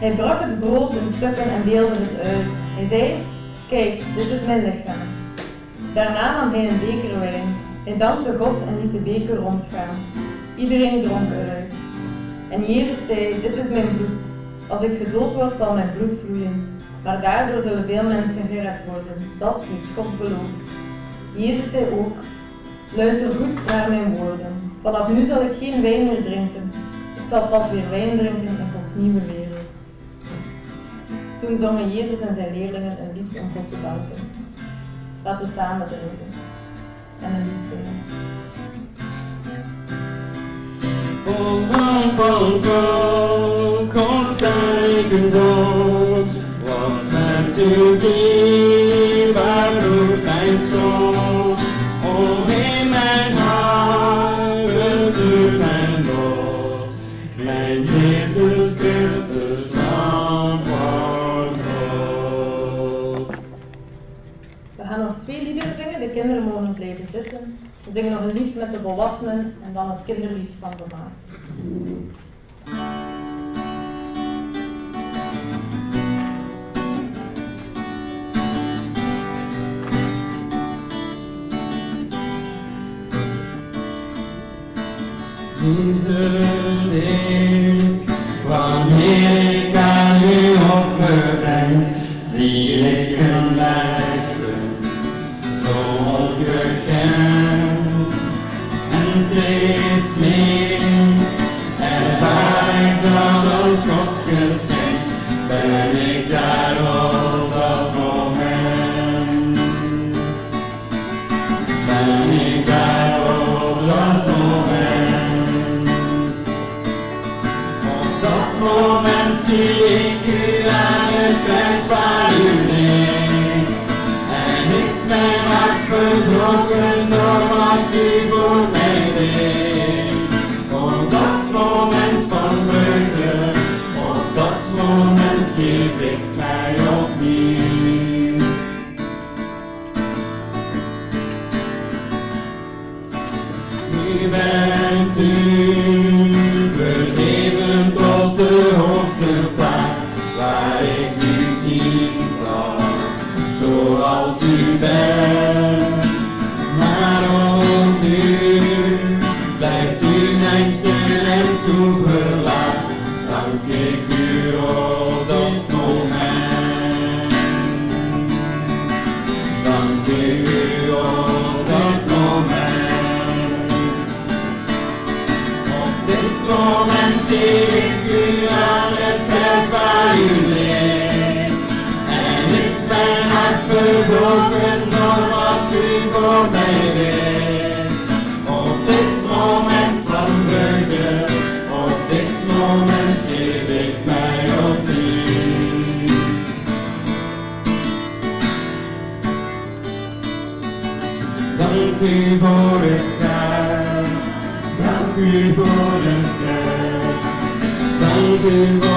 Hij brak het brood in stukken en deelde het uit. Hij zei, kijk, dit is mijn lichaam. Daarna nam hij een beker wijn. Hij dankte God en liet de beker rondgaan. Iedereen dronk eruit. En Jezus zei, dit is mijn bloed. Als ik gedood word, zal mijn bloed vloeien. Maar daardoor zullen veel mensen gered worden. Dat heeft God beloofd. Jezus zei ook, luister goed naar mijn woorden. Vanaf nu zal ik geen wijn meer drinken. Ik zal pas weer wijn drinken nieuwe wereld. Toen zongen Jezus en zijn leerlingen een lied om God te danken. Laten we samen drinken en een lied zingen. Oh, oh, oh, oh, God was meant to be. zeggen. We zingen nog een lied met de volwassenen en dan het kinderlied van de maat. Jesus is you.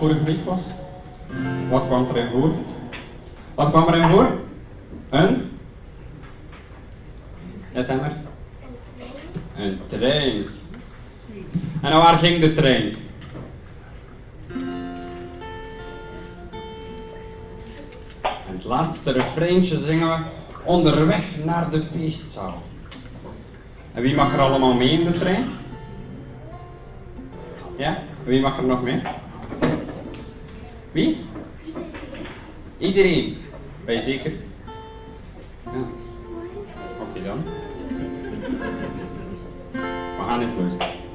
was. Wat kwam er in voor? Wat kwam er in voor? Een? Ja, zeg maar. Een trein. En waar ging de trein? En het laatste refreintje zingen we onderweg naar de feestzaal. En wie mag er allemaal mee in de trein? Ja? Wie mag er nog mee? Wie? Iedereen. Ben je zeker? Ja. Oké okay, dan. We gaan eens luisteren.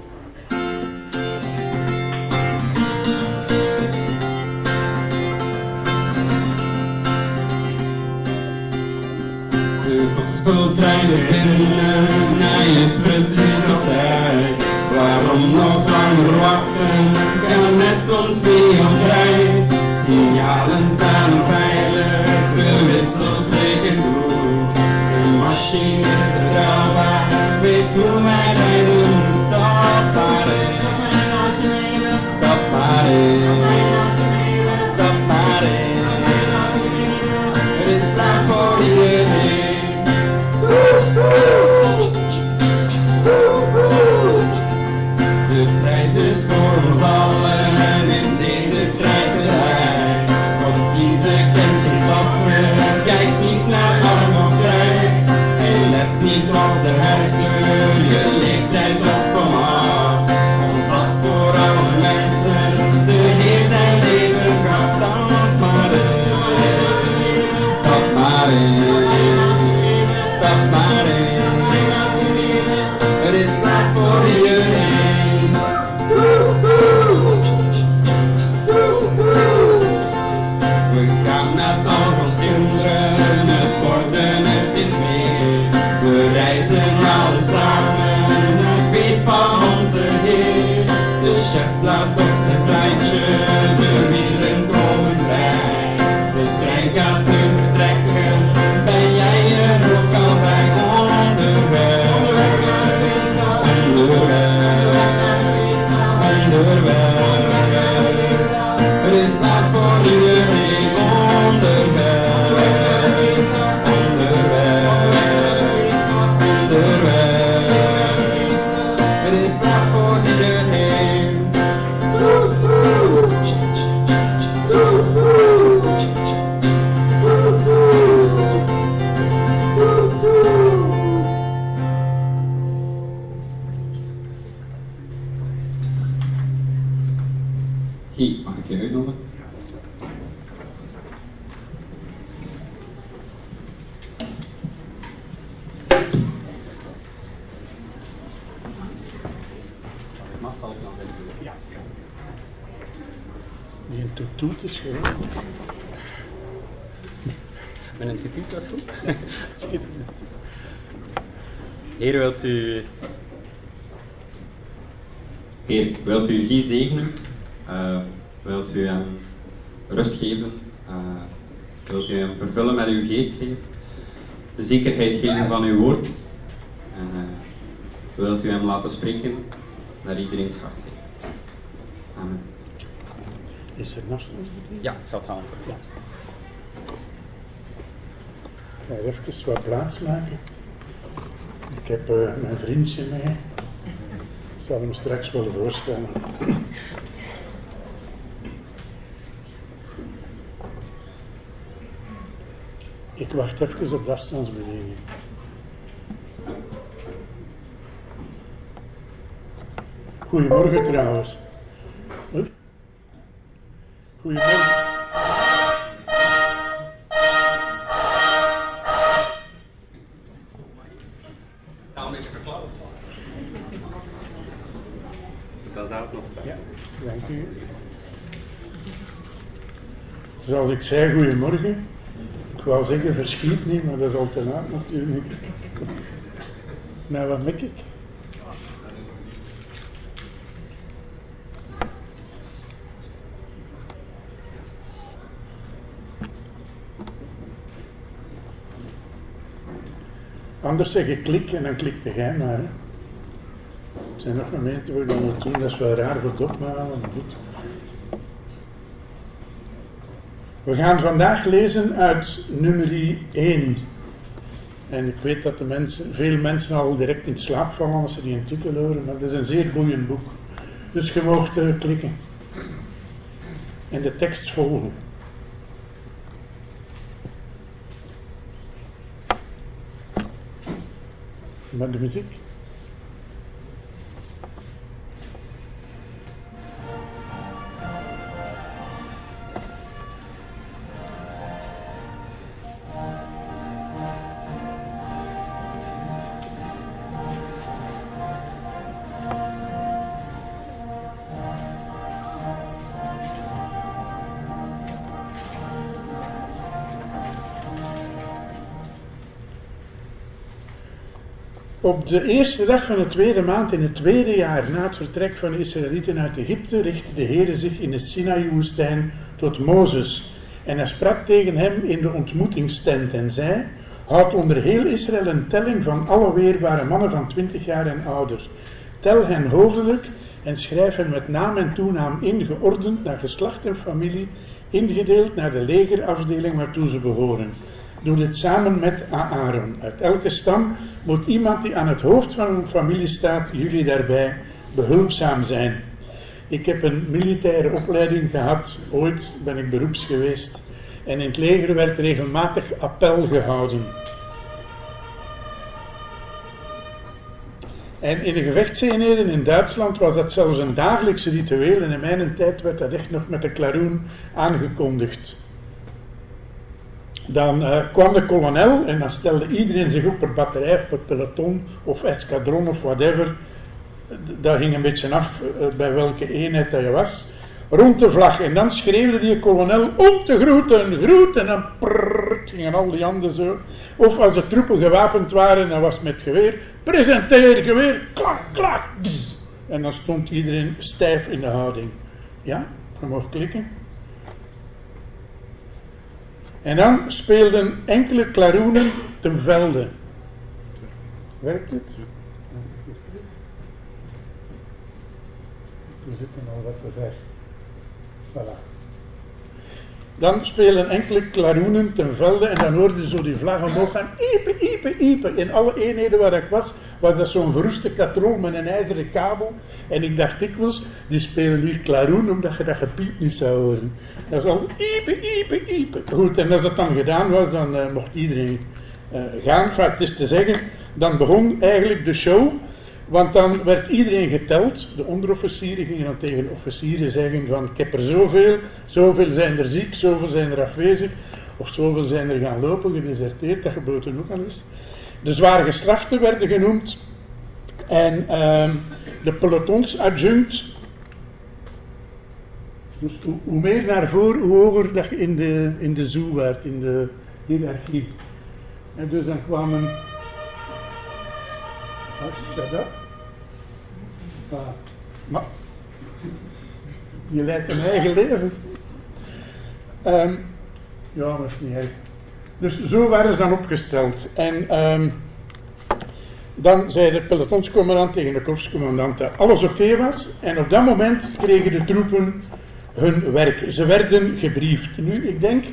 te schrijven. Met een getipt goed. Heer, wilt u... Heer, wilt u Guy zegenen? Eh, wilt u hem rust geven? Eh, wilt u hem vervullen met uw geest, geven? De zekerheid geven van uw woord? En eh, wilt u hem laten spreken naar iedereen hart, Amen. Is er afstandsbediening? Ja, ik zal het halen. Ja. Ik ga even wat plaats maken. Ik heb eh, mijn vriendje mee. Ik zal hem straks wel voorstellen. Ik wacht even op de afstandsbediening. Goedemorgen trouwens. Goedemorgen. Nou, een beetje verklauwd. Dat zou het nog staan. Ja, dank u. Zoals ik zei, goedemorgen. Ik wou zeggen verschiet niet, maar dat is al te laat natuurlijk. Nou, wat mik ik? Anders zeg ik klik en dan klikte jij maar. Hè. Er zijn nog momenten waar je dat moet doen, dat is wel raar voor het. We gaan vandaag lezen uit nummer 1. En ik weet dat de mensen, veel mensen al direct in slaap vallen als ze die een titel horen, maar het is een zeer boeiend boek. Dus je moogt eh, klikken en de tekst volgen. Met de muziek. De eerste dag van de tweede maand in het tweede jaar na het vertrek van de Israëlieten uit Egypte richtte de Heere zich in de Sinaï-woestijn tot Mozes. En hij sprak tegen hem in de ontmoetingstent en zei: Houd onder heel Israël een telling van alle weerbare mannen van twintig jaar en ouder. Tel hen hoofdelijk en schrijf hen met naam en toenaam in, geordend naar geslacht en familie, ingedeeld naar de legerafdeling waartoe ze behoren. Doe dit samen met Aaron. Uit elke stam moet iemand die aan het hoofd van een familie staat, jullie daarbij behulpzaam zijn. Ik heb een militaire opleiding gehad, ooit ben ik beroeps geweest. En in het leger werd regelmatig appel gehouden. En in de gevechtseenheden in Duitsland was dat zelfs een dagelijkse ritueel. En in mijn tijd werd dat echt nog met de klaroen aangekondigd. Dan uh, kwam de kolonel en dan stelde iedereen zich op per batterij of per peloton of escadron of whatever. Dat ging een beetje af uh, bij welke eenheid dat je was. Rond de vlag. En dan schreeuwde die kolonel om te groeten, groet. En dan gingen al die handen zo. Of als de troepen gewapend waren, dan was met geweer. Presenteer geweer, klak, klak. En dan stond iedereen stijf in de houding. Ja, je mag klikken. En dan speelden enkele klaroenen ten velde. Werkt het? We zitten al wat te ver. Voilà. Dan spelen enkele klaroenen ten velde en dan hoorde zo die vlag omhoog gaan. Iepen, iepen, iepen. In alle eenheden waar ik was, was dat zo'n verroeste katrol met een ijzeren kabel. En ik dacht dikwijls, die spelen hier klaroen omdat je dat gepiep niet zou horen. Dat was al iepen, iepen, iepen. Goed, en als dat dan gedaan was, dan uh, mocht iedereen uh, gaan. Het is te zeggen, dan begon eigenlijk de show. Want dan werd iedereen geteld. De onderofficieren gingen dan tegen de officieren zeggen van ik heb er zoveel, zoveel zijn er ziek, zoveel zijn er afwezig. Of zoveel zijn er gaan lopen, gedeserteerd, dat gebeurt ook al eens. De zware gestraften werden genoemd. En uh, de pelotons-adjunct. Dus hoe, hoe, meer naar voren, hoe hoger dat je in de, in de zoo werd, in de hiërarchie. En dus dan kwamen Shut up. Maar je leidt een eigen leven. Um, Ja, maar is niet erg. Dus zo waren ze dan opgesteld. En ehm, dan zei de pelotonscommandant tegen de korpscommandant dat alles oké was. En op dat moment kregen de troepen hun werk. Ze werden gebriefd. Nu, ik denk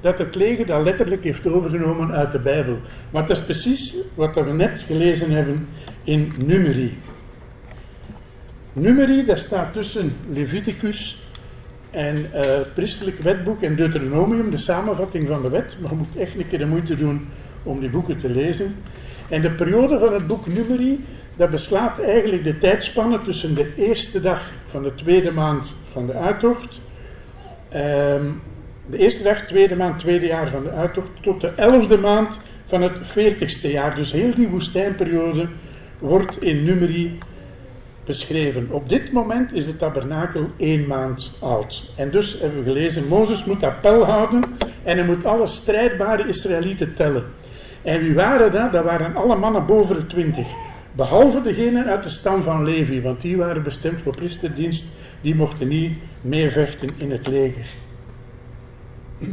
dat het leger dat letterlijk heeft overgenomen uit de Bijbel. Maar dat is precies wat we net gelezen hebben in Numeri. Numeri, daar staat tussen Leviticus en uh, het priesterlijk wetboek en Deuteronomium, de samenvatting van de wet. Maar je moet echt een keer de moeite doen om die boeken te lezen. En de periode van het boek Numeri, dat beslaat eigenlijk de tijdspanne tussen de eerste dag van de tweede maand van de uittocht, um, de eerste dag, tweede maand, tweede jaar van de uittocht, tot de elfde maand van het veertigste jaar. Dus heel die woestijnperiode wordt in Numeri beschreven. Op dit moment is de tabernakel één maand oud. En dus hebben we gelezen, Mozes moet appel houden en hij moet alle strijdbare Israëlieten tellen. En wie waren dat? Dat waren alle mannen boven de twintig. Behalve degenen uit de stam van Levi, want die waren bestemd voor priesterdienst, die mochten niet meevechten in het leger. 603.550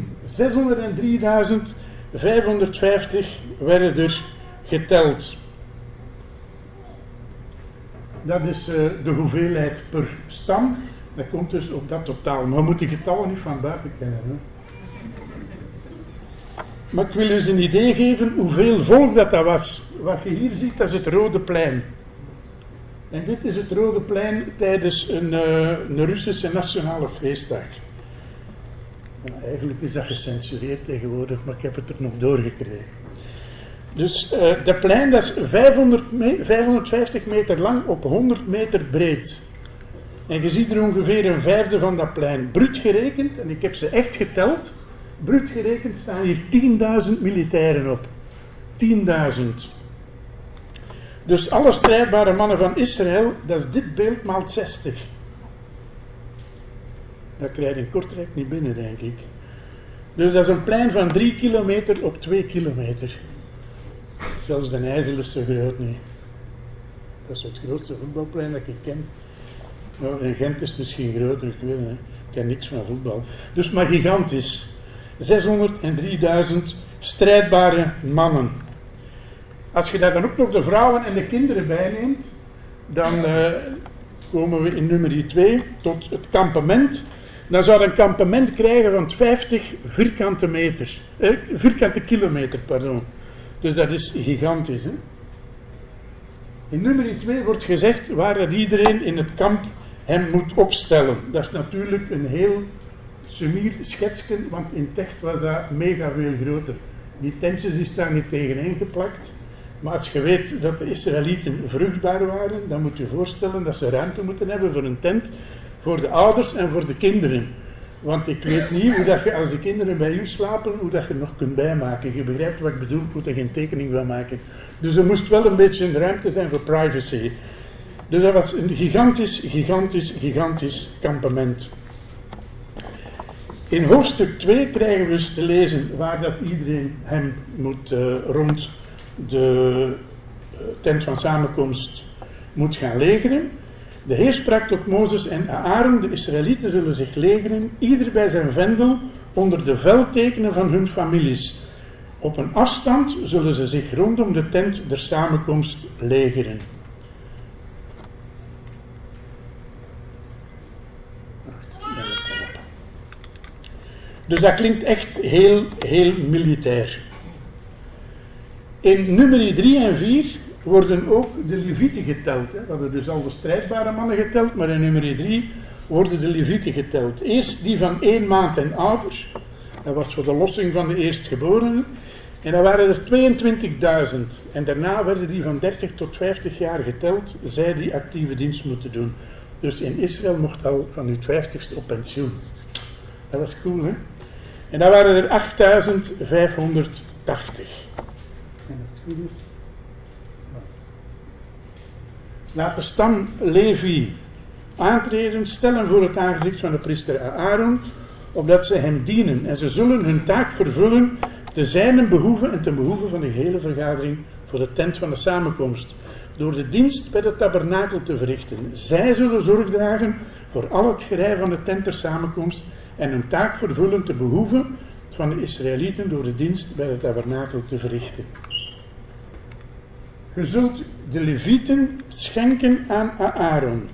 werden er geteld. Dat is uh, de hoeveelheid per stam. Dat komt dus op dat totaal. Maar we moeten die getallen niet van buiten kennen. Maar ik wil eens een idee geven hoeveel volk dat, dat was. Wat je hier ziet, dat is het Rode Plein. En dit is het Rode Plein tijdens een, uh, een Russische nationale feestdag. eigenlijk is dat gecensureerd tegenwoordig, maar ik heb het er nog doorgekregen. Dus uh, dat plein dat is 500 me 550 meter lang op 100 meter breed. En je ziet er ongeveer een vijfde van dat plein. Bruut gerekend, en ik heb ze echt geteld, bruut gerekend staan hier 10.000 militairen op. 10.000. Dus alle strijdbare mannen van Israël, dat is dit beeld maal 60. Dat krijg je in Kortrijk niet binnen, denk ik. Dus dat is een plein van 3 kilometer op 2 kilometer. Zelfs de IJssel is zo groot nu. Dat is het grootste voetbalplein dat ik ken. Nou, in Gent is het misschien groter, ik weet niet. Ik ken niks van voetbal. Dus maar gigantisch. 603.000 strijdbare mannen. Als je daar dan ook nog de vrouwen en de kinderen bij neemt, dan uh, komen we in nummer 2 tot het kampement. Dan zou een kampement krijgen van 50 vierkante meter, eh, vierkante kilometer, pardon. Dus dat is gigantisch. Hè? In nummer 2 wordt gezegd waar dat iedereen in het kamp hem moet opstellen. Dat is natuurlijk een heel sumier schetsje, want in Techt was dat mega veel groter. Die tentjes die staan niet tegeneen geplakt. Maar als je weet dat de Israëlieten vruchtbaar waren, dan moet je voorstellen dat ze ruimte moeten hebben voor een tent voor de ouders en voor de kinderen. Want ik weet niet hoe dat je, als de kinderen bij u slapen, hoe dat je nog kunt bijmaken. Je begrijpt wat ik bedoel, ik moet er geen tekening van maken. Dus er moest wel een beetje ruimte zijn voor privacy. Dus dat was een gigantisch, gigantisch, gigantisch kampement. In hoofdstuk 2 krijgen we dus te lezen waar dat iedereen hem moet uh, rond de uh, tent van samenkomst moet gaan legeren. De Heer sprak tot Mozes en Aaron, de Israëlieten zullen zich legeren, ieder bij zijn vendel, onder de veldtekenen van hun families. Op een afstand zullen ze zich rondom de tent der samenkomst legeren. Dus dat klinkt echt heel, heel militair. In nummer 3 en 4 worden ook de levieten geteld. Hè. We hebben dus al de strijdbare mannen geteld, maar in nummer 3 worden de levieten geteld. Eerst die van één maand en ouder. Dat was voor de lossing van de eerstgeborenen. En dan waren er 22.000. En daarna werden die van 30 tot 50 jaar geteld, zij die actieve dienst moeten doen. Dus in Israël mocht al van uw 50ste op pensioen. Dat was cool, hè? En dan waren er 8580. En als het goed is. Laat de stam Levi aantreden, stellen voor het aangezicht van de priester Aaron, opdat ze hem dienen. En ze zullen hun taak vervullen te zijn behoeven en ten behoeve van de hele vergadering voor de tent van de samenkomst. Door de dienst bij de tabernakel te verrichten. Zij zullen zorg dragen voor al het gerei van de tent der samenkomst en hun taak vervullen te behoeven van de Israëlieten door de dienst bij het tabernakel te verrichten. Je zult de Levieten schenken aan Aaron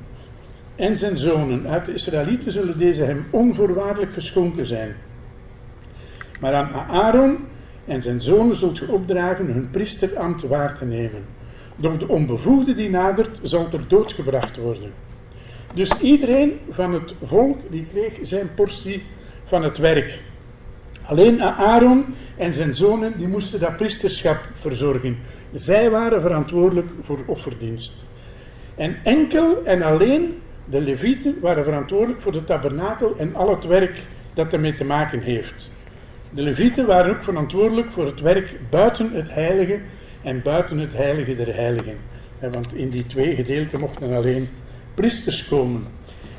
en zijn zonen. Uit de Israëlieten zullen deze hem onvoorwaardelijk geschonken zijn. Maar aan Aaron en zijn zonen zult je opdragen hun priesterambt waar te nemen. Door de onbevoegde die nadert, zal ter dood gebracht worden. Dus iedereen van het volk die kreeg zijn portie van het werk. Alleen Aaron en zijn zonen die moesten dat priesterschap verzorgen. Zij waren verantwoordelijk voor offerdienst. En enkel en alleen de levieten waren verantwoordelijk voor de tabernakel en al het werk dat ermee te maken heeft. De levieten waren ook verantwoordelijk voor het werk buiten het heilige en buiten het heilige der heiligen. Want in die twee gedeelten mochten alleen priesters komen.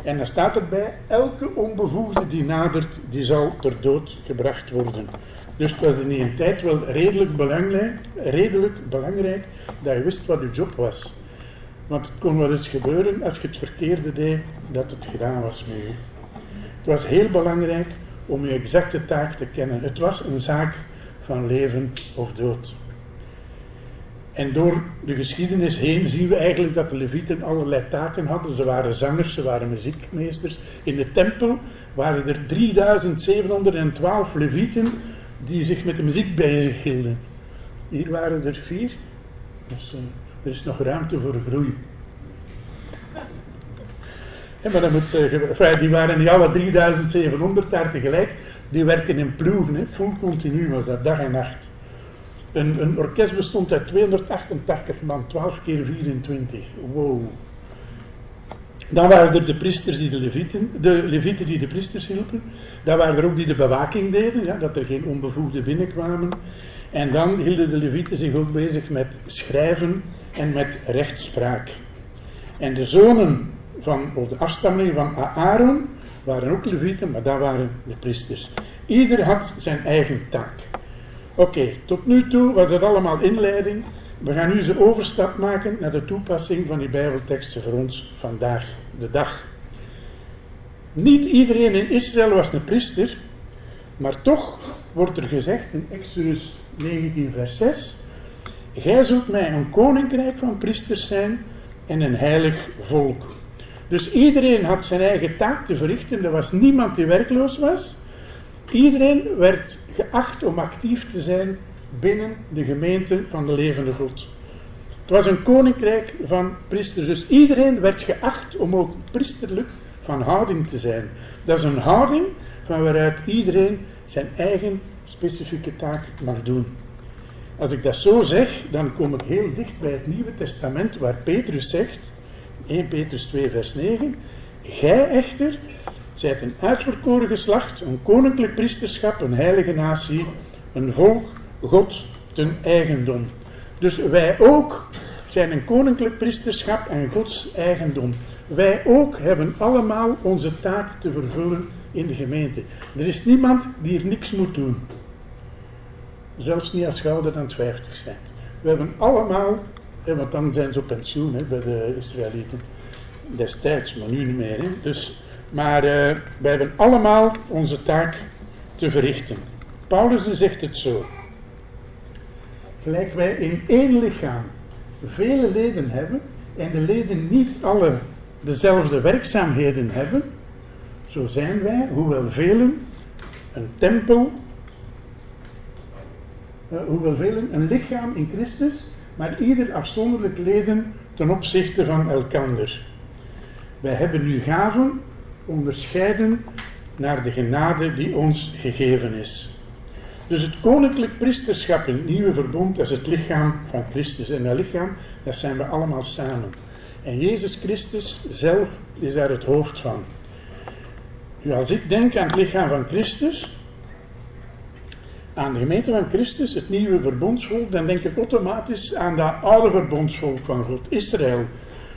En dan staat erbij, elke onbevoegde die nadert, die zal ter dood gebracht worden. Dus het was in die tijd wel redelijk belangrijk, redelijk belangrijk dat je wist wat je job was. Want het kon wel eens gebeuren als je het verkeerde deed, dat het gedaan was met je. Het was heel belangrijk om je exacte taak te kennen. Het was een zaak van leven of dood. En door de geschiedenis heen zien we eigenlijk dat de Levieten allerlei taken hadden. Ze waren zangers, ze waren muziekmeesters. In de tempel waren er 3712 Levieten die zich met de muziek bezig hielden. Hier waren er vier. Dus uh, er is nog ruimte voor groei. Maar uh, die waren niet alle 3700 daar tegelijk. Die werken in ploegen, hè. full continu was dat, dag en nacht. Een, een, orkest bestond uit 288 man, 12 keer 24. Wow. Dan waren er de priesters die de levieten, de levieten die de priesters hielpen. Dan waren er ook die de bewaking deden, ja, dat er geen onbevoegden binnenkwamen. En dan hielden de levieten zich ook bezig met schrijven en met rechtspraak. En de zonen van, of de afstammelingen van Aaron waren ook levieten, maar dat waren de priesters. Ieder had zijn eigen taak. Oké, tot nu toe was het allemaal inleiding. We gaan nu de overstap maken naar de toepassing van die Bijbelteksten voor ons vandaag de dag. Niet iedereen in Israël was een priester, maar toch wordt er gezegd in Exodus 19, vers 6: Gij zult mij een koninkrijk van priesters zijn en een heilig volk. Dus iedereen had zijn eigen taak te verrichten. Er was niemand die werkloos was. Iedereen werd geacht om actief te zijn binnen de gemeente van de levende God. Het was een koninkrijk van priesters, dus iedereen werd geacht om ook priesterlijk van houding te zijn. Dat is een houding van waaruit iedereen zijn eigen specifieke taak mag doen. Als ik dat zo zeg, dan kom ik heel dicht bij het Nieuwe Testament, waar Petrus zegt, 1 Petrus 2, vers 9, Gij echter zijt een uitverkoren geslacht, een koninklijk priesterschap, een heilige natie, een volk, God ten eigendom. Dus wij ook zijn een koninklijk priesterschap en Gods eigendom. Wij ook hebben allemaal onze taak te vervullen in de gemeente. Er is niemand die er niks moet doen. Zelfs niet als je ouder dan 50 bent. We hebben allemaal, want dan zijn ze op pensioen hè, bij de Israëlieten. Destijds, maar nu niet meer. Dus maar uh, wij hebben allemaal onze taak te verrichten. Paulus zegt het zo. Gelijk wij in één lichaam vele leden hebben en de leden niet alle dezelfde werkzaamheden hebben, zo zijn wij, hoewel velen, een tempel, uh, hoewel velen een lichaam in Christus, maar ieder afzonderlijk leden ten opzichte van elkander. Wij hebben nu gaven onderscheiden naar de genade die ons gegeven is. Dus het koninklijk priesterschap in het nieuwe verbond, dat is het lichaam van Christus. En dat lichaam, dat zijn we allemaal samen. En Jezus Christus zelf is daar het hoofd van. Nu, als ik denk aan het lichaam van Christus, aan de gemeente van Christus, het nieuwe verbondsvolk, dan denk ik automatisch aan dat oude verbondsvolk van God, Israël.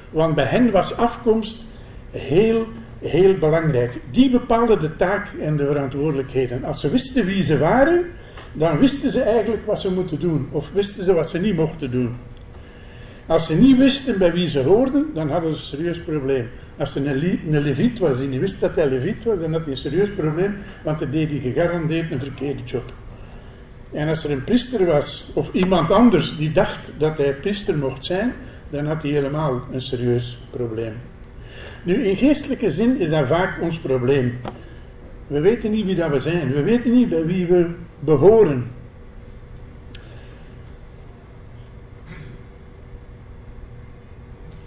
Want bij hen was afkomst heel heel belangrijk. Die bepaalden de taak en de verantwoordelijkheden. Als ze wisten wie ze waren, dan wisten ze eigenlijk wat ze moeten doen, of wisten ze wat ze niet mochten doen. Als ze niet wisten bij wie ze hoorden, dan hadden ze een serieus probleem. Als ze een, een leviet was die wist dat hij leviet was, dan had hij een serieus probleem, want dan deed hij gegarandeerd een verkeerde job. En als er een priester was, of iemand anders die dacht dat hij priester mocht zijn, dan had hij helemaal een serieus probleem. Nu, in geestelijke zin is dat vaak ons probleem. We weten niet wie dat we zijn, we weten niet bij wie we behoren.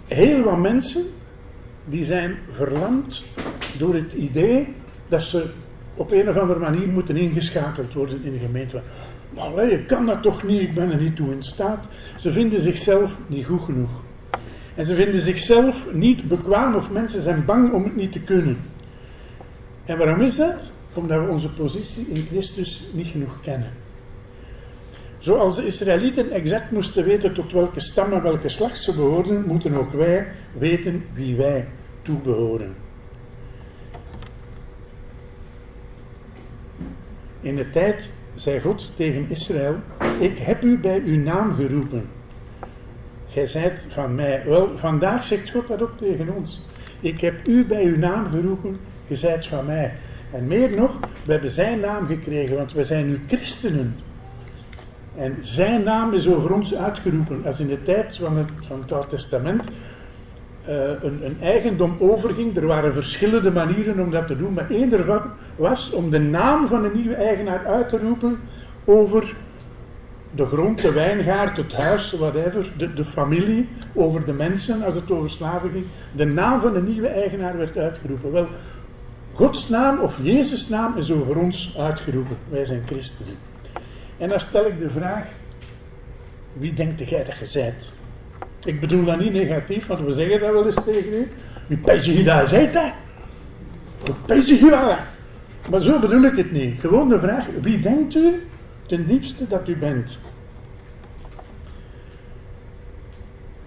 Heel wat mensen die zijn verlamd door het idee dat ze op een of andere manier moeten ingeschakeld worden in de gemeente. Maar ik kan dat toch niet, ik ben er niet toe in staat. Ze vinden zichzelf niet goed genoeg. En ze vinden zichzelf niet bekwaam of mensen zijn bang om het niet te kunnen. En waarom is dat? Omdat we onze positie in Christus niet genoeg kennen. Zoals de Israëlieten exact moesten weten tot welke stam en welke slag ze behoorden, moeten ook wij weten wie wij toebehoren. In de tijd zei God tegen Israël: Ik heb u bij uw naam geroepen. Gij zijt van mij. Wel, vandaag zegt God dat ook tegen ons. Ik heb u bij uw naam geroepen, gij van mij. En meer nog, we hebben zijn naam gekregen, want we zijn nu christenen. En zijn naam is over ons uitgeroepen. Als in de tijd van het, het Oude Testament eh, een, een eigendom overging, er waren verschillende manieren om dat te doen, maar één ervan was om de naam van de nieuwe eigenaar uit te roepen over de grond, de wijngaard, het huis, whatever, de, de familie, over de mensen, als het over slaven ging. De naam van de nieuwe eigenaar werd uitgeroepen. Wel, Gods naam of Jezus' naam is over ons uitgeroepen. Wij zijn christenen. En dan stel ik de vraag: wie denkt jij dat je bent? Ik bedoel dat niet negatief, want we zeggen dat wel eens tegen u. Wie pijs je daar zijt, hè? Pijs je daar? Maar zo bedoel ik het niet. Gewoon de vraag: wie denkt u ten diepste dat u bent?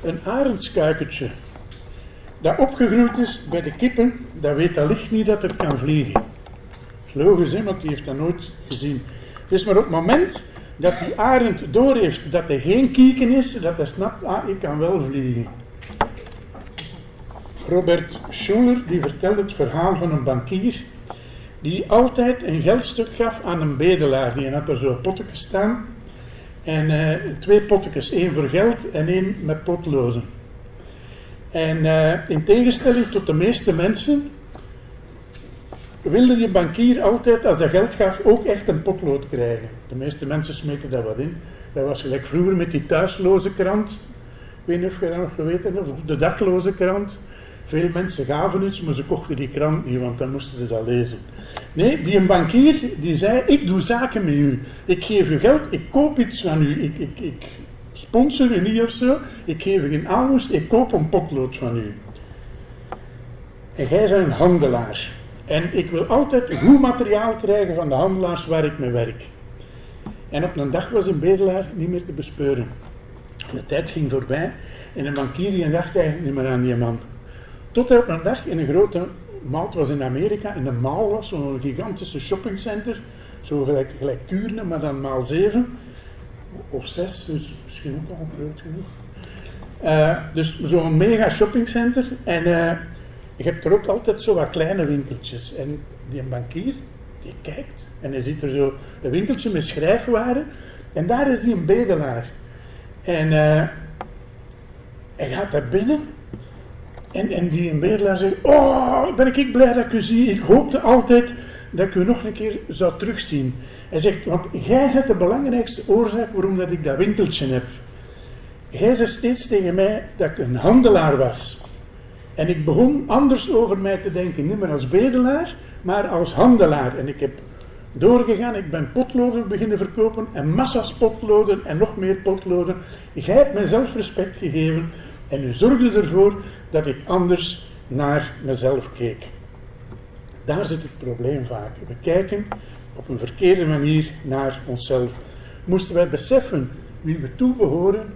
Een arendskuikertje dat opgegroeid is bij de kippen, dat weet allicht niet dat er kan vliegen. Dat is logisch, hè, want die heeft dat nooit gezien. Het is maar op het moment dat die arend doorheeft dat hij geen kieken is, dat hij snapt, ah, ik kan wel vliegen. Robert Schuller die vertelt het verhaal van een bankier die altijd een geldstuk gaf aan een bedelaar. Die had er zo'n potteke staan. En eh, twee pottekes, één voor geld en één met potlozen. En eh, in tegenstelling tot de meeste mensen wilde die bankier altijd, als hij geld gaf, ook echt een potlood krijgen. De meeste mensen smeten daar wat in. Dat was gelijk vroeger met die thuisloze krant. Ik weet niet of je dat nog geweten hebt, of de dakloze krant. Veel mensen gaven iets, maar ze kochten die krant niet, want dan moesten ze dat lezen. Nee, die een bankier die zei: Ik doe zaken met u. Ik geef u geld, ik koop iets van u. Ik, ik, ik sponsor u niet of zo. Ik geef u geen aanmoest, ik koop een potlood van u. En jij bent een handelaar. En ik wil altijd goed materiaal krijgen van de handelaars waar ik mee werk. En op een dag was een bedelaar niet meer te bespeuren. De tijd ging voorbij en een bankier dacht eigenlijk niet meer aan die man. Tot er op een dag in een grote mall, het was in Amerika, in een mall was, zo'n gigantische shoppingcenter, zo gelijk, gelijk maar dan maal zeven of zes, dus misschien ook al groot genoeg. Uh, dus zo'n mega shoppingcenter en uh, je hebt er ook altijd zo wat kleine winkeltjes. En die bankier, die kijkt en hij ziet er zo een winkeltje met schrijfwaren en daar is die een bedelaar. En uh, hij gaat daar binnen en, die een bedelaar zegt, oh, ben ik blij dat ik u zie. Ik hoopte altijd dat ik u nog een keer zou terugzien. Hij zegt, want jij bent de belangrijkste oorzaak waarom dat ik dat winkeltje heb. Jij zei steeds tegen mij dat ik een handelaar was. En ik begon anders over mij te denken, niet meer als bedelaar, maar als handelaar. En ik heb doorgegaan, ik ben potloden beginnen verkopen en massa's potloden en nog meer potloden. Jij hebt mij zelfrespect gegeven en u zorgde ervoor dat ik anders naar mezelf keek. Daar zit het probleem vaak. We kijken op een verkeerde manier naar onszelf. Moesten wij beseffen wie we toebehoren,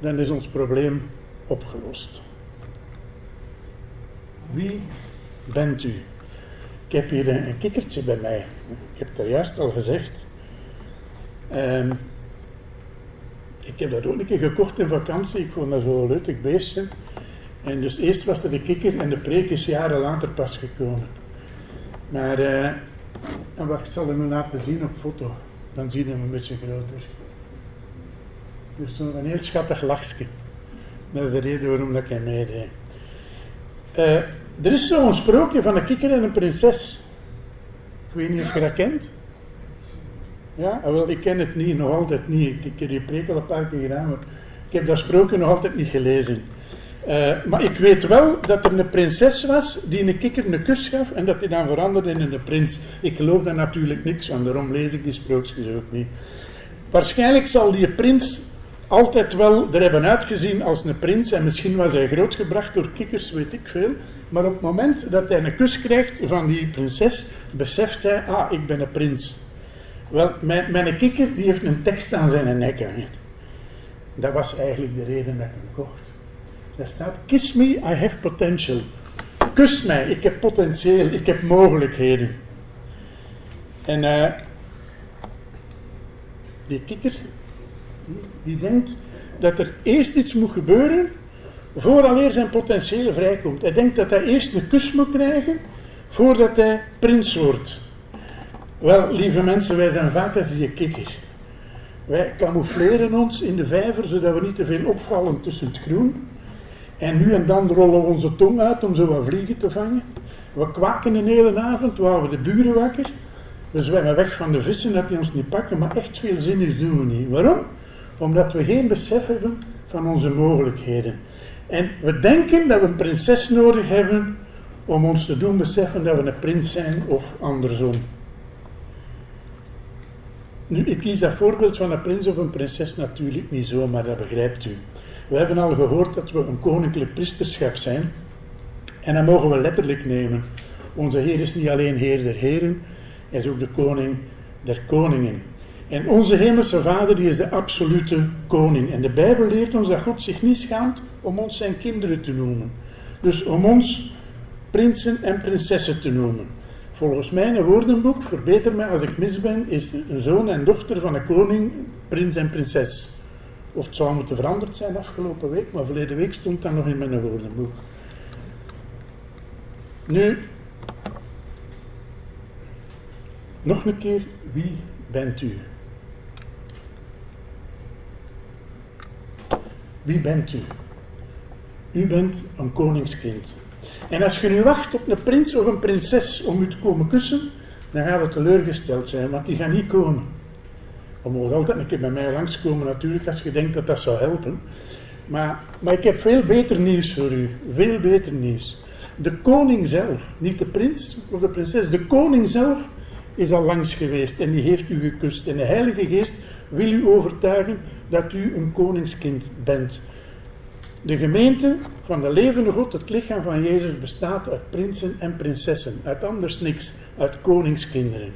dan is ons probleem opgelost. Wie bent u? Ik heb hier een, kikkertje bij mij. Ik heb het er juist al gezegd. Um, ik heb dat ook een keer gekocht in vakantie. Ik vond dat zo'n leuk beestje. En dus eerst was er de kikker en de preek is jaren later pas gekomen. Maar, eh, en wat ik zal hem laten zien op foto. Dan zie je hem een beetje groter. Dus zo'n heel schattig lachje. Dat is de reden waarom ik hem meedeed. Eh, er is zo'n sprookje van een kikker en een prinses. Ik weet niet of je dat kent. Ja, Ah, wel, ik ken het niet, nog altijd niet. Ik, heb die preek een paar keer gedaan, maar ik heb dat sprookje nog altijd niet gelezen. Eh, maar ik weet wel dat er een prinses was die een kikker een kus gaf en dat die dan veranderde in een prins. Ik geloof daar natuurlijk niks van, daarom lees ik die sprookjes ook niet. Waarschijnlijk zal die prins altijd wel er hebben uitgezien als een prins en misschien was hij grootgebracht door kikkers, weet ik veel. Maar op het moment dat hij een kus krijgt van die prinses, beseft hij, ah, ik ben een prins. Wel, mijn, mijn kikker die heeft een tekst aan zijn nek hangen. Dat was eigenlijk de reden dat ik hem kocht. Daar staat, kiss me, I have potential. Kus mij, ik heb potentieel, ik heb mogelijkheden. En eh, die kikker, die denkt dat er eerst iets moet gebeuren vooraleer zijn potentieel vrijkomt. Hij denkt dat hij eerst een kus moet krijgen voordat hij prins wordt. Wel, lieve mensen, wij zijn vaak als die kikker. Wij camoufleren ons in de vijver zodat we niet te veel opvallen tussen het groen. En nu en dan rollen we onze tong uit om zo wat vliegen te vangen. We kwaken een hele avond, we houden de buren wakker. We zwemmen weg van de vissen dat die ons niet pakken, maar echt veel zinnigs doen we niet. Waarom? Omdat we geen besef hebben van onze mogelijkheden. En we denken dat we een prinses nodig hebben om ons te doen beseffen dat we een prins zijn of andersom. Nu, ik kies dat voorbeeld van een prins of een prinses natuurlijk niet zo, maar dat begrijpt u. We hebben al gehoord dat we een koninklijk priesterschap zijn. En dat mogen we letterlijk nemen. Onze Heer is niet alleen Heer der Heren, hij is ook de koning der koningen. En onze hemelse Vader die is de absolute koning. En de Bijbel leert ons dat God zich niet schaamt om ons zijn kinderen te noemen. Dus om ons prinsen en prinsessen te noemen. Volgens mijn woordenboek, verbeter mij als ik mis ben, is een zoon en dochter van een koning, prins en prinses. Of het zou moeten veranderd zijn afgelopen week, maar verleden week stond dat nog in mijn woordenboek. Nu, nog een keer, wie bent u? Wie bent u? U bent een koningskind. En als je nu wacht op een prins of een prinses om u te komen kussen, dan gaat het teleurgesteld zijn, want die gaan niet komen. Je mag altijd een keer bij mij langskomen natuurlijk, als je denkt dat dat zou helpen. Maar, maar ik heb veel beter nieuws voor u. Veel beter nieuws. De koning zelf, niet de prins of de prinses, de koning zelf is al langs geweest en die heeft u gekust. En de Heilige Geest wil u overtuigen dat u een koningskind bent. De gemeente van de levende God, het lichaam van Jezus, bestaat uit prinsen en prinsessen, uit anders niks, uit koningskinderen.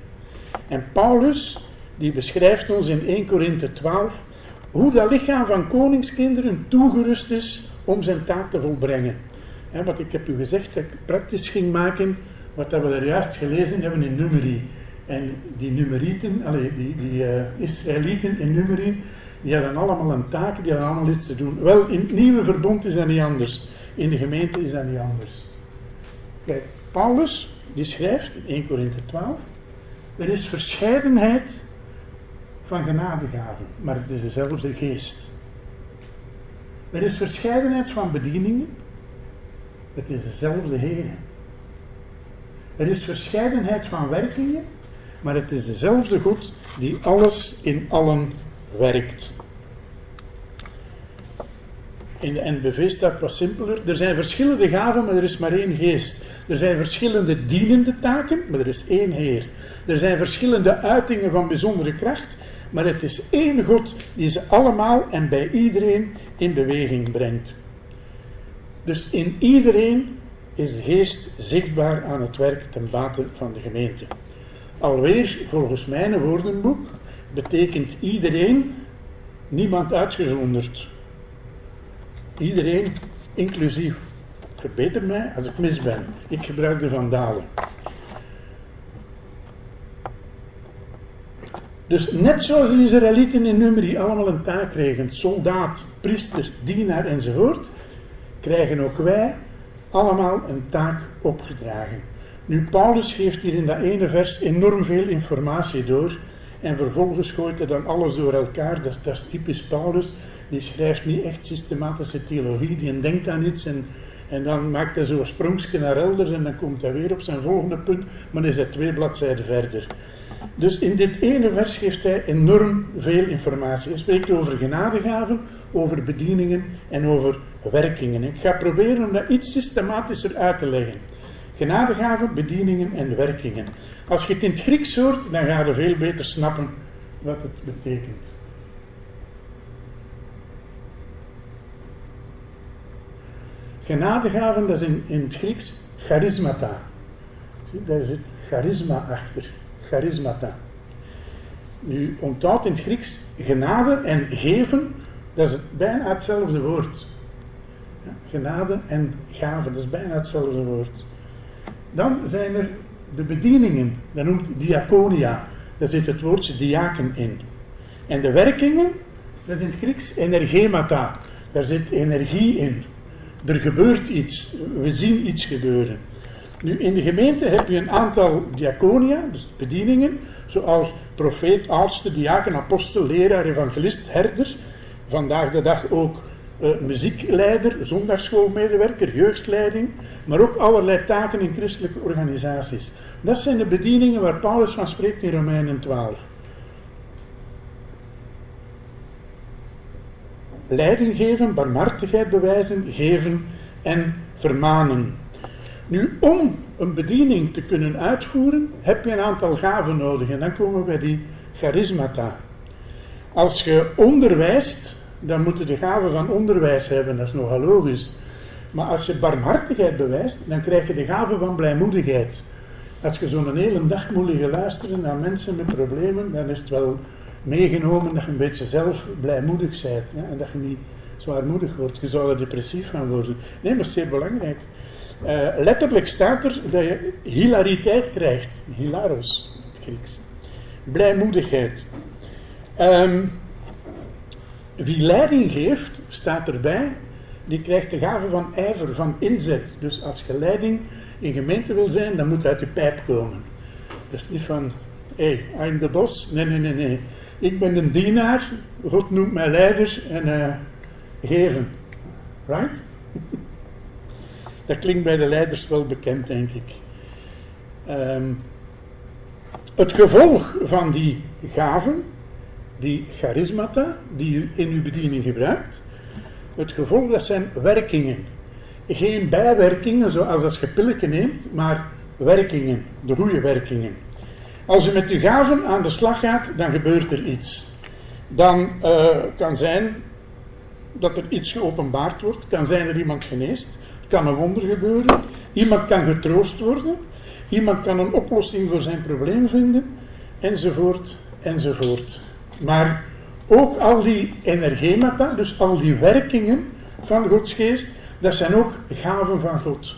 En Paulus, die beschrijft ons in 1 Korinthe 12 hoe dat lichaam van koningskinderen toegerust is om zijn taak te volbrengen. Wat ik heb u gezegd dat ik praktisch ging maken, wat we er juist gelezen hebben in Numeri. En die Numerieten, allee, die, die uh, Israëlieten in Numeri, die hadden allemaal een taak, die hadden allemaal iets te doen. Wel, in het nieuwe verbond is dat niet anders. In de gemeente is dat niet anders. Kijk, Paulus, die schrijft in 1 Korinthe 12, er is verscheidenheid van genadegaven, maar het is dezelfde geest. Er is verscheidenheid van bedieningen, het is dezelfde Heer. Er is verscheidenheid van werkingen, maar het is dezelfde God die alles in allen werkt. In de NBV staat wat simpeler. Er zijn verschillende gaven, maar er is maar één geest. Er zijn verschillende dienende taken, maar er is één Heer. Er zijn verschillende uitingen van bijzondere kracht, maar het is één God die ze allemaal en bij iedereen in beweging brengt. Dus in iedereen is de geest zichtbaar aan het werk ten bate van de gemeente. Alweer, volgens mijn woordenboek, betekent iedereen, niemand uitgezonderd. Iedereen, inclusief. Verbeter mij als ik mis ben. Ik gebruik de vandalen. Dus net zoals de Israëlieten in Numeri allemaal een taak kregen, soldaat, priester, dienaar enzovoort, krijgen ook wij allemaal een taak opgedragen. Nu, Paulus geeft hier in dat ene vers enorm veel informatie door en vervolgens gooit hij dan alles door elkaar. Dat, is typisch Paulus. Die schrijft niet echt systematische theologie, die denkt aan iets en, en dan maakt hij zo'n sprongje naar elders en dan komt hij weer op zijn volgende punt, maar dan is hij twee bladzijden verder. Dus in dit ene vers geeft hij enorm veel informatie. Hij spreekt over genadegaven, over bedieningen en over werkingen. Ik ga proberen om dat iets systematischer uit te leggen. Genadegaven, bedieningen en werkingen. Als je het in het Grieks hoort, dan ga je veel beter snappen wat het betekent. Genadegaven, dat is in, in het Grieks charismata. Zie, daar zit charisma achter. Charismata. Nu onthoud in het Grieks genade en geven, dat is bijna hetzelfde woord. Ja, genade en gaven, dat is bijna hetzelfde woord. Dan zijn er de bedieningen, dat noemt diaconia. Daar zit het woordje diaken in. En de werkingen, dat is in het Grieks energemata. Daar zit energie in. Er gebeurt iets. We zien iets gebeuren. Nu, in de gemeente heb je een aantal diaconia, dus bedieningen, zoals profeet, oudste, diaken, apostel, leraar, evangelist, herder. Vandaag de dag ook uh, muziekleider, zondagschoolmedewerker, jeugdleiding, maar ook allerlei taken in christelijke organisaties. Dat zijn de bedieningen waar Paulus van spreekt in Romeinen 12. Leiding geven, barmhartigheid bewijzen, geven en vermanen. Nu, om een bediening te kunnen uitvoeren, heb je een aantal gaven nodig. En dan komen we bij die charismata. Als je onderwijst, dan moet je de gave van onderwijs hebben, dat is nogal logisch. Maar als je barmhartigheid bewijst, dan krijg je de gave van blijmoedigheid. Als je zo'n hele dag moet luisteren naar mensen met problemen, dan is het wel meegenomen dat je een beetje zelf blijmoedig bent. En dat je niet zwaarmoedig wordt. Je zou er depressief van worden. Nee, maar zeer belangrijk. Uh, letterlijk staat er dat je hilariteit krijgt. Hilaros, het Grieks. Blijmoedigheid. Um, wie leiding geeft, staat erbij, die krijgt de gave van ijver, van inzet. Dus als je leiding in gemeente wil zijn, dan moet uit je pijp komen. Dat is niet van, hé, hey, I'm the boss. Nee, nee, nee, nee. Ik ben een dienaar, God noemt mij leider en uh, geven. Right? Dat klinkt bij de leiders wel bekend, denk ik. Um, het gevolg van die gaven, die charismata, die u in uw bediening gebruikt, het gevolg dat zijn werkingen. Geen bijwerkingen zoals als je neemt, maar werkingen, de goede werkingen. Als u met uw gaven aan de slag gaat, dan gebeurt er iets. Dan uh, kan zijn dat er iets geopenbaard wordt, kan zijn dat iemand geneest, kan een wonder gebeuren, iemand kan getroost worden, iemand kan een oplossing voor zijn probleem vinden, enzovoort, enzovoort. Maar ook al die energemata, dus al die werkingen van Gods geest, dat zijn ook gaven van God.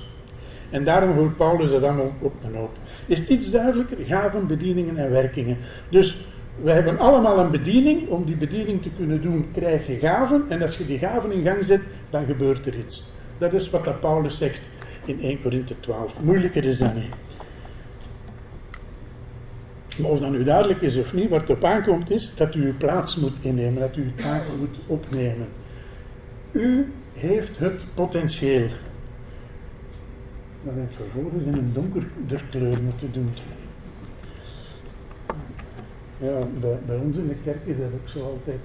En daarom hoort Paulus dat allemaal op en op. Is het iets duidelijker? Gaven, bedieningen en werkingen. Dus we hebben allemaal een bediening. Om die bediening te kunnen doen, krijg je gaven. En als je die gaven in gang zet, dan gebeurt er iets. Dat is wat dat Paulus zegt in 1 Korinthe 12. Moeilijker is dat niet. Maar of dat nu duidelijk is of niet, het op aankomt is dat u uw plaats moet innemen, dat u uw taak moet opnemen. U heeft het potentieel. Dat heeft vervolgens in een donkerder kleur moeten doen. Ja, bij, ons in de kerk is dat ook zo altijd.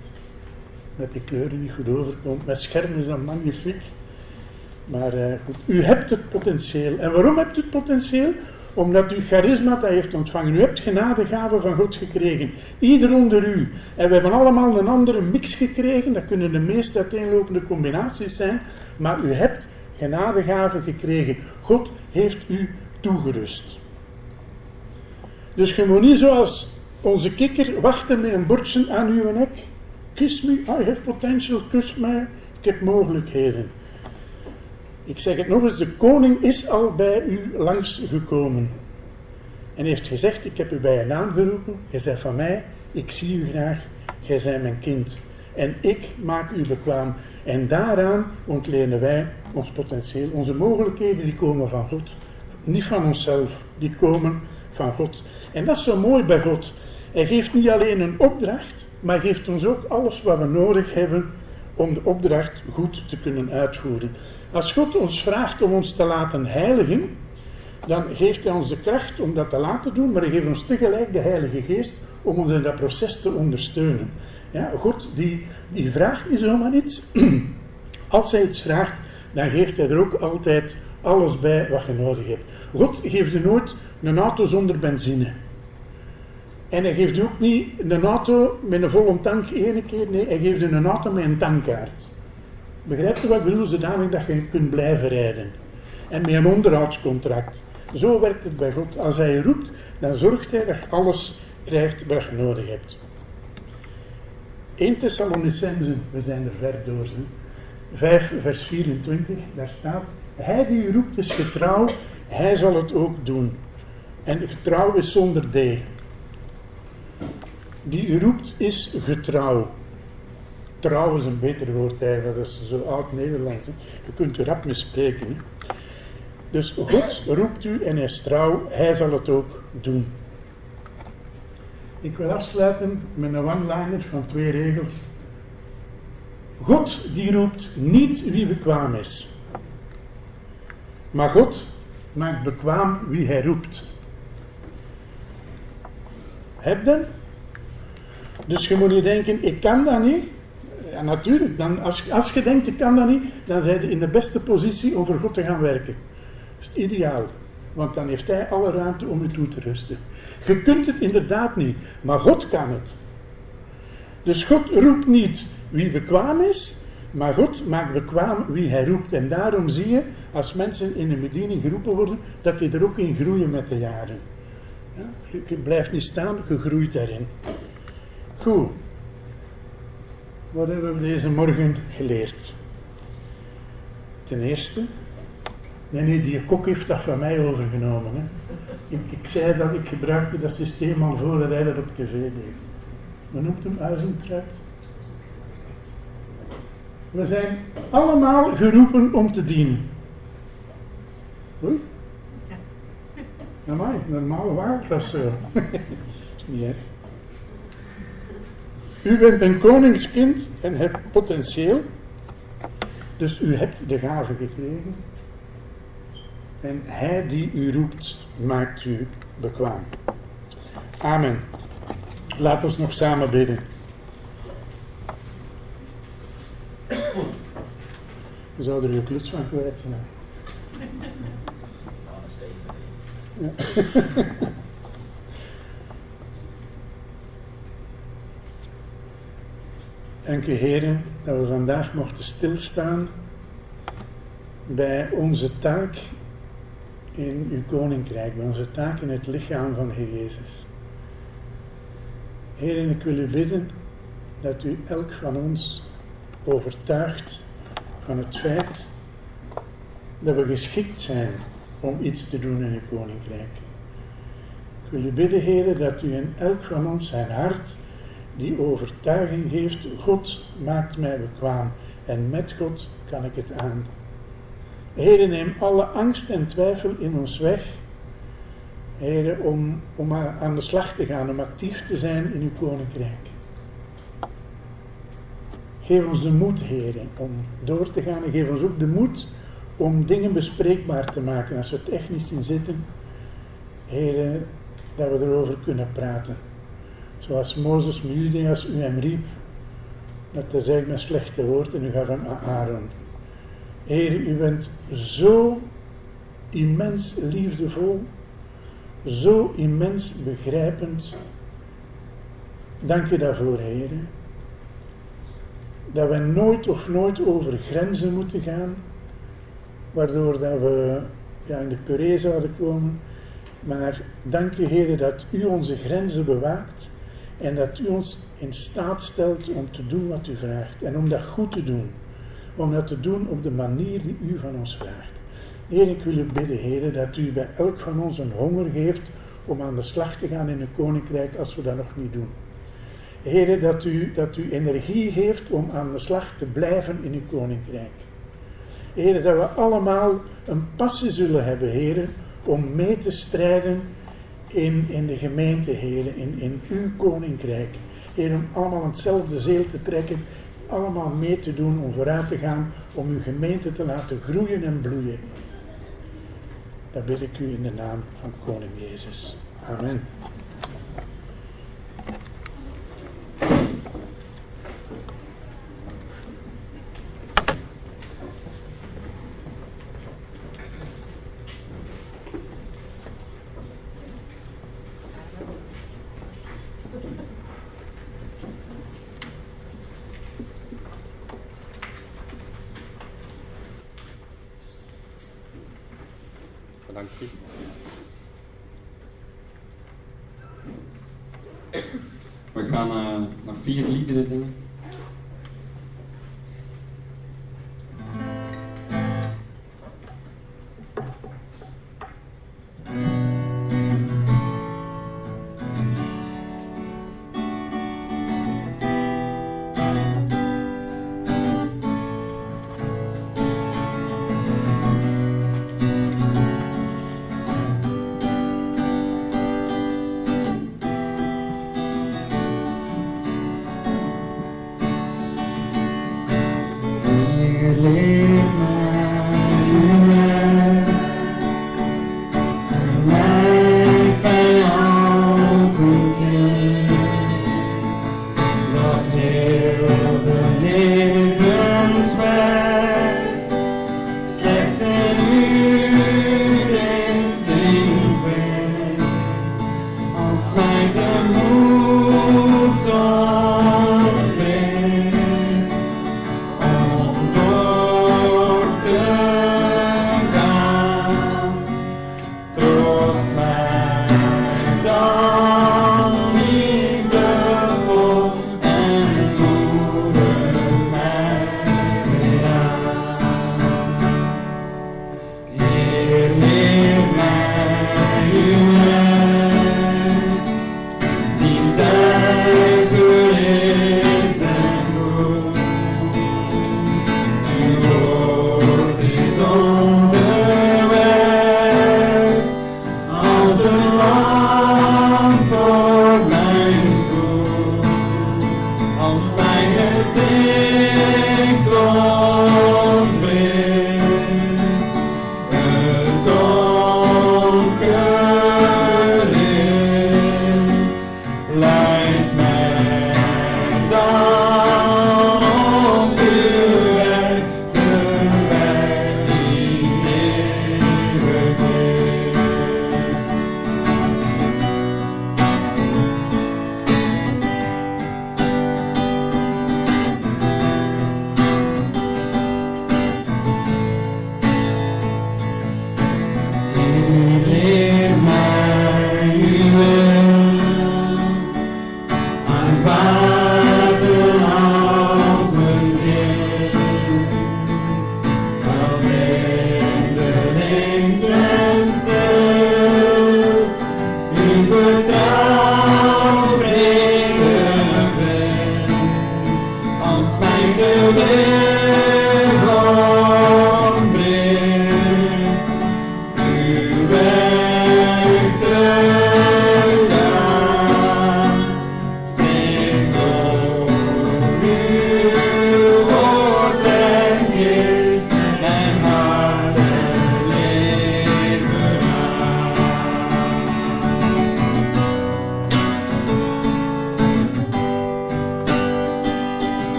Dat die kleuren niet goed overkomt. Met scherm is dat magnifiek. Maar uh, goed, u hebt het potentieel. En waarom hebt u het potentieel? Omdat u charisma heeft ontvangen. U hebt genadegaven van God gekregen. Ieder onder u. En we hebben allemaal een andere mix gekregen. Dat kunnen de meest uiteenlopende combinaties zijn. Maar u hebt genadegaven gekregen. God heeft u toegerust. Dus je moet niet zoals onze kikker wachten met een bordje aan uw nek. Kiss me, I have potential, kus mij, ik heb mogelijkheden. Ik zeg het nog eens, de koning is al bij u langsgekomen. En heeft gezegd, ik heb u bij je naam geroepen, bent van mij, ik zie u graag, jij bent mijn kind. En ik maak u bekwaam. En daaraan ontlenen wij ons potentieel. Onze mogelijkheden die komen van God. Niet van onszelf, die komen van God. En dat is zo mooi bij God. Hij geeft niet alleen een opdracht, maar geeft ons ook alles wat we nodig hebben om de opdracht goed te kunnen uitvoeren. Als God ons vraagt om ons te laten heiligen, dan geeft Hij ons de kracht om dat te laten doen, maar Hij geeft ons tegelijk de Heilige Geest om ons in dat proces te ondersteunen. Ja, God die, die vraagt niet zomaar iets. Als Hij iets vraagt, dan geeft Hij er ook altijd alles bij wat je nodig hebt. God geeft je nooit een auto zonder benzine. En hij geeft je ook niet een auto met een volle tank één keer. Nee, hij geeft je een auto met een tankkaart. Begrijpt u wat ik bedoel? Zodanig dat je kunt blijven rijden. En met een onderhoudscontract. Zo werkt het bij God. Als hij je roept, dan zorgt hij dat je alles krijgt wat je nodig hebt. 1 Thessalonicense, we zijn er ver door. Hè. 5 vers 24, daar staat, hij die roept is getrouw, hij zal het ook doen. En getrouw is zonder D. Die u roept is getrouw. Trouw is een beter woord eigenlijk, dat is zo oud Nederlands. Hè. Je kunt u rap spreken. Hè. Dus God roept u en hij is trouw, hij zal het ook doen. Ik wil afsluiten met een one-liner van twee regels. God die roept niet wie bekwaam is. Maar God maakt bekwaam wie hij roept. Heb je? Dus je moet niet denken, ik kan dat niet. Ja, natuurlijk. Dan, als, als je denkt, ik kan dat niet, dan zijn je in de beste positie om voor God te gaan werken. Dat is het ideaal. Want dan heeft hij alle ruimte om je toe te rusten. Je kunt het inderdaad niet, maar God kan het. Dus God roept niet wie bekwaam is, maar God maakt bekwaam wie hij roept. En daarom zie je, als mensen in een bediening geroepen worden, dat die er ook in groeien met de jaren. Ja, je, blijft niet staan, je groeit daarin. Goed. Wat hebben we deze morgen geleerd? Ten eerste, nee, nee, die kok heeft dat van mij overgenomen. Hè. Ik, ik zei dat ik gebruikte dat systeem al voordat hij dat op tv deed. Hoe noemt hem? Uizentruid? We zijn allemaal geroepen om te dienen. Oei. Amai, normaal waar dat zo. is niet erg. U bent een koningskind en hebt potentieel. Dus u hebt de gave gekregen. En hij die u roept, maakt u bekwaam. Amen. Laat ons nog samen bidden. Je zou er je kluts van kwijt zijn. Ja. Dank u, heren, dat we vandaag mochten stilstaan bij onze taak in uw koninkrijk, bij onze taak in het lichaam van Heer Jezus. Heren, ik wil u bidden dat u elk van ons overtuigt van het feit dat we geschikt zijn om iets te doen in uw koninkrijk. Ik wil u bidden, heren, dat u in elk van ons zijn hart die overtuiging geeft, God maakt mij bekwaam en met God kan ik het aan. Heren, neem alle angst en twijfel in ons weg. Heren, om, om aan de slag te gaan, om actief te zijn in uw koninkrijk. Geef ons de moed, heren, om door te gaan en geef ons ook de moed om dingen bespreekbaar te maken als we niet zien zitten. Heren, dat we erover kunnen praten. Zoals Mozes Judeas u hem riep, dat hij zei mijn slechte woord en u gaf hem aan Aaron. Heer, u bent zo immens liefdevol, zo immens begrijpend. Dank u daarvoor, Heer. Dat we nooit of nooit over grenzen moeten gaan, waardoor dat we ja, in de puree zouden komen. Maar dank u, Heer, dat u onze grenzen bewaakt en dat u ons in staat stelt om te doen wat u vraagt en om dat goed te doen om dat te doen op de manier die u van ons vraagt. Heer, ik wil u bidden, Heer, dat u bij elk van ons een honger geeft om aan de slag te gaan in het koninkrijk als we dat nog niet doen. Heren, dat u, dat u energie geeft om aan de slag te blijven in uw koninkrijk. Heren, dat we allemaal een passie zullen hebben, heren, om mee te strijden in, in de gemeente, heren, in, in uw koninkrijk. Heer, om allemaal hetzelfde zeel te trekken, allemaal mee te doen om vooruit te gaan, om uw gemeente te laten groeien en bloeien. Dat bid ik u in de naam van Koning Jezus. Amen. Gaan eh, nog vier liederen zingen.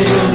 Laat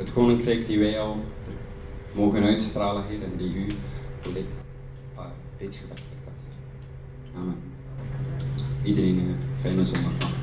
het koninkrijk die wij al mogen uitstralen, en die u dit uh, reeds gevestigd hebt. Iedereen een fijne zondag.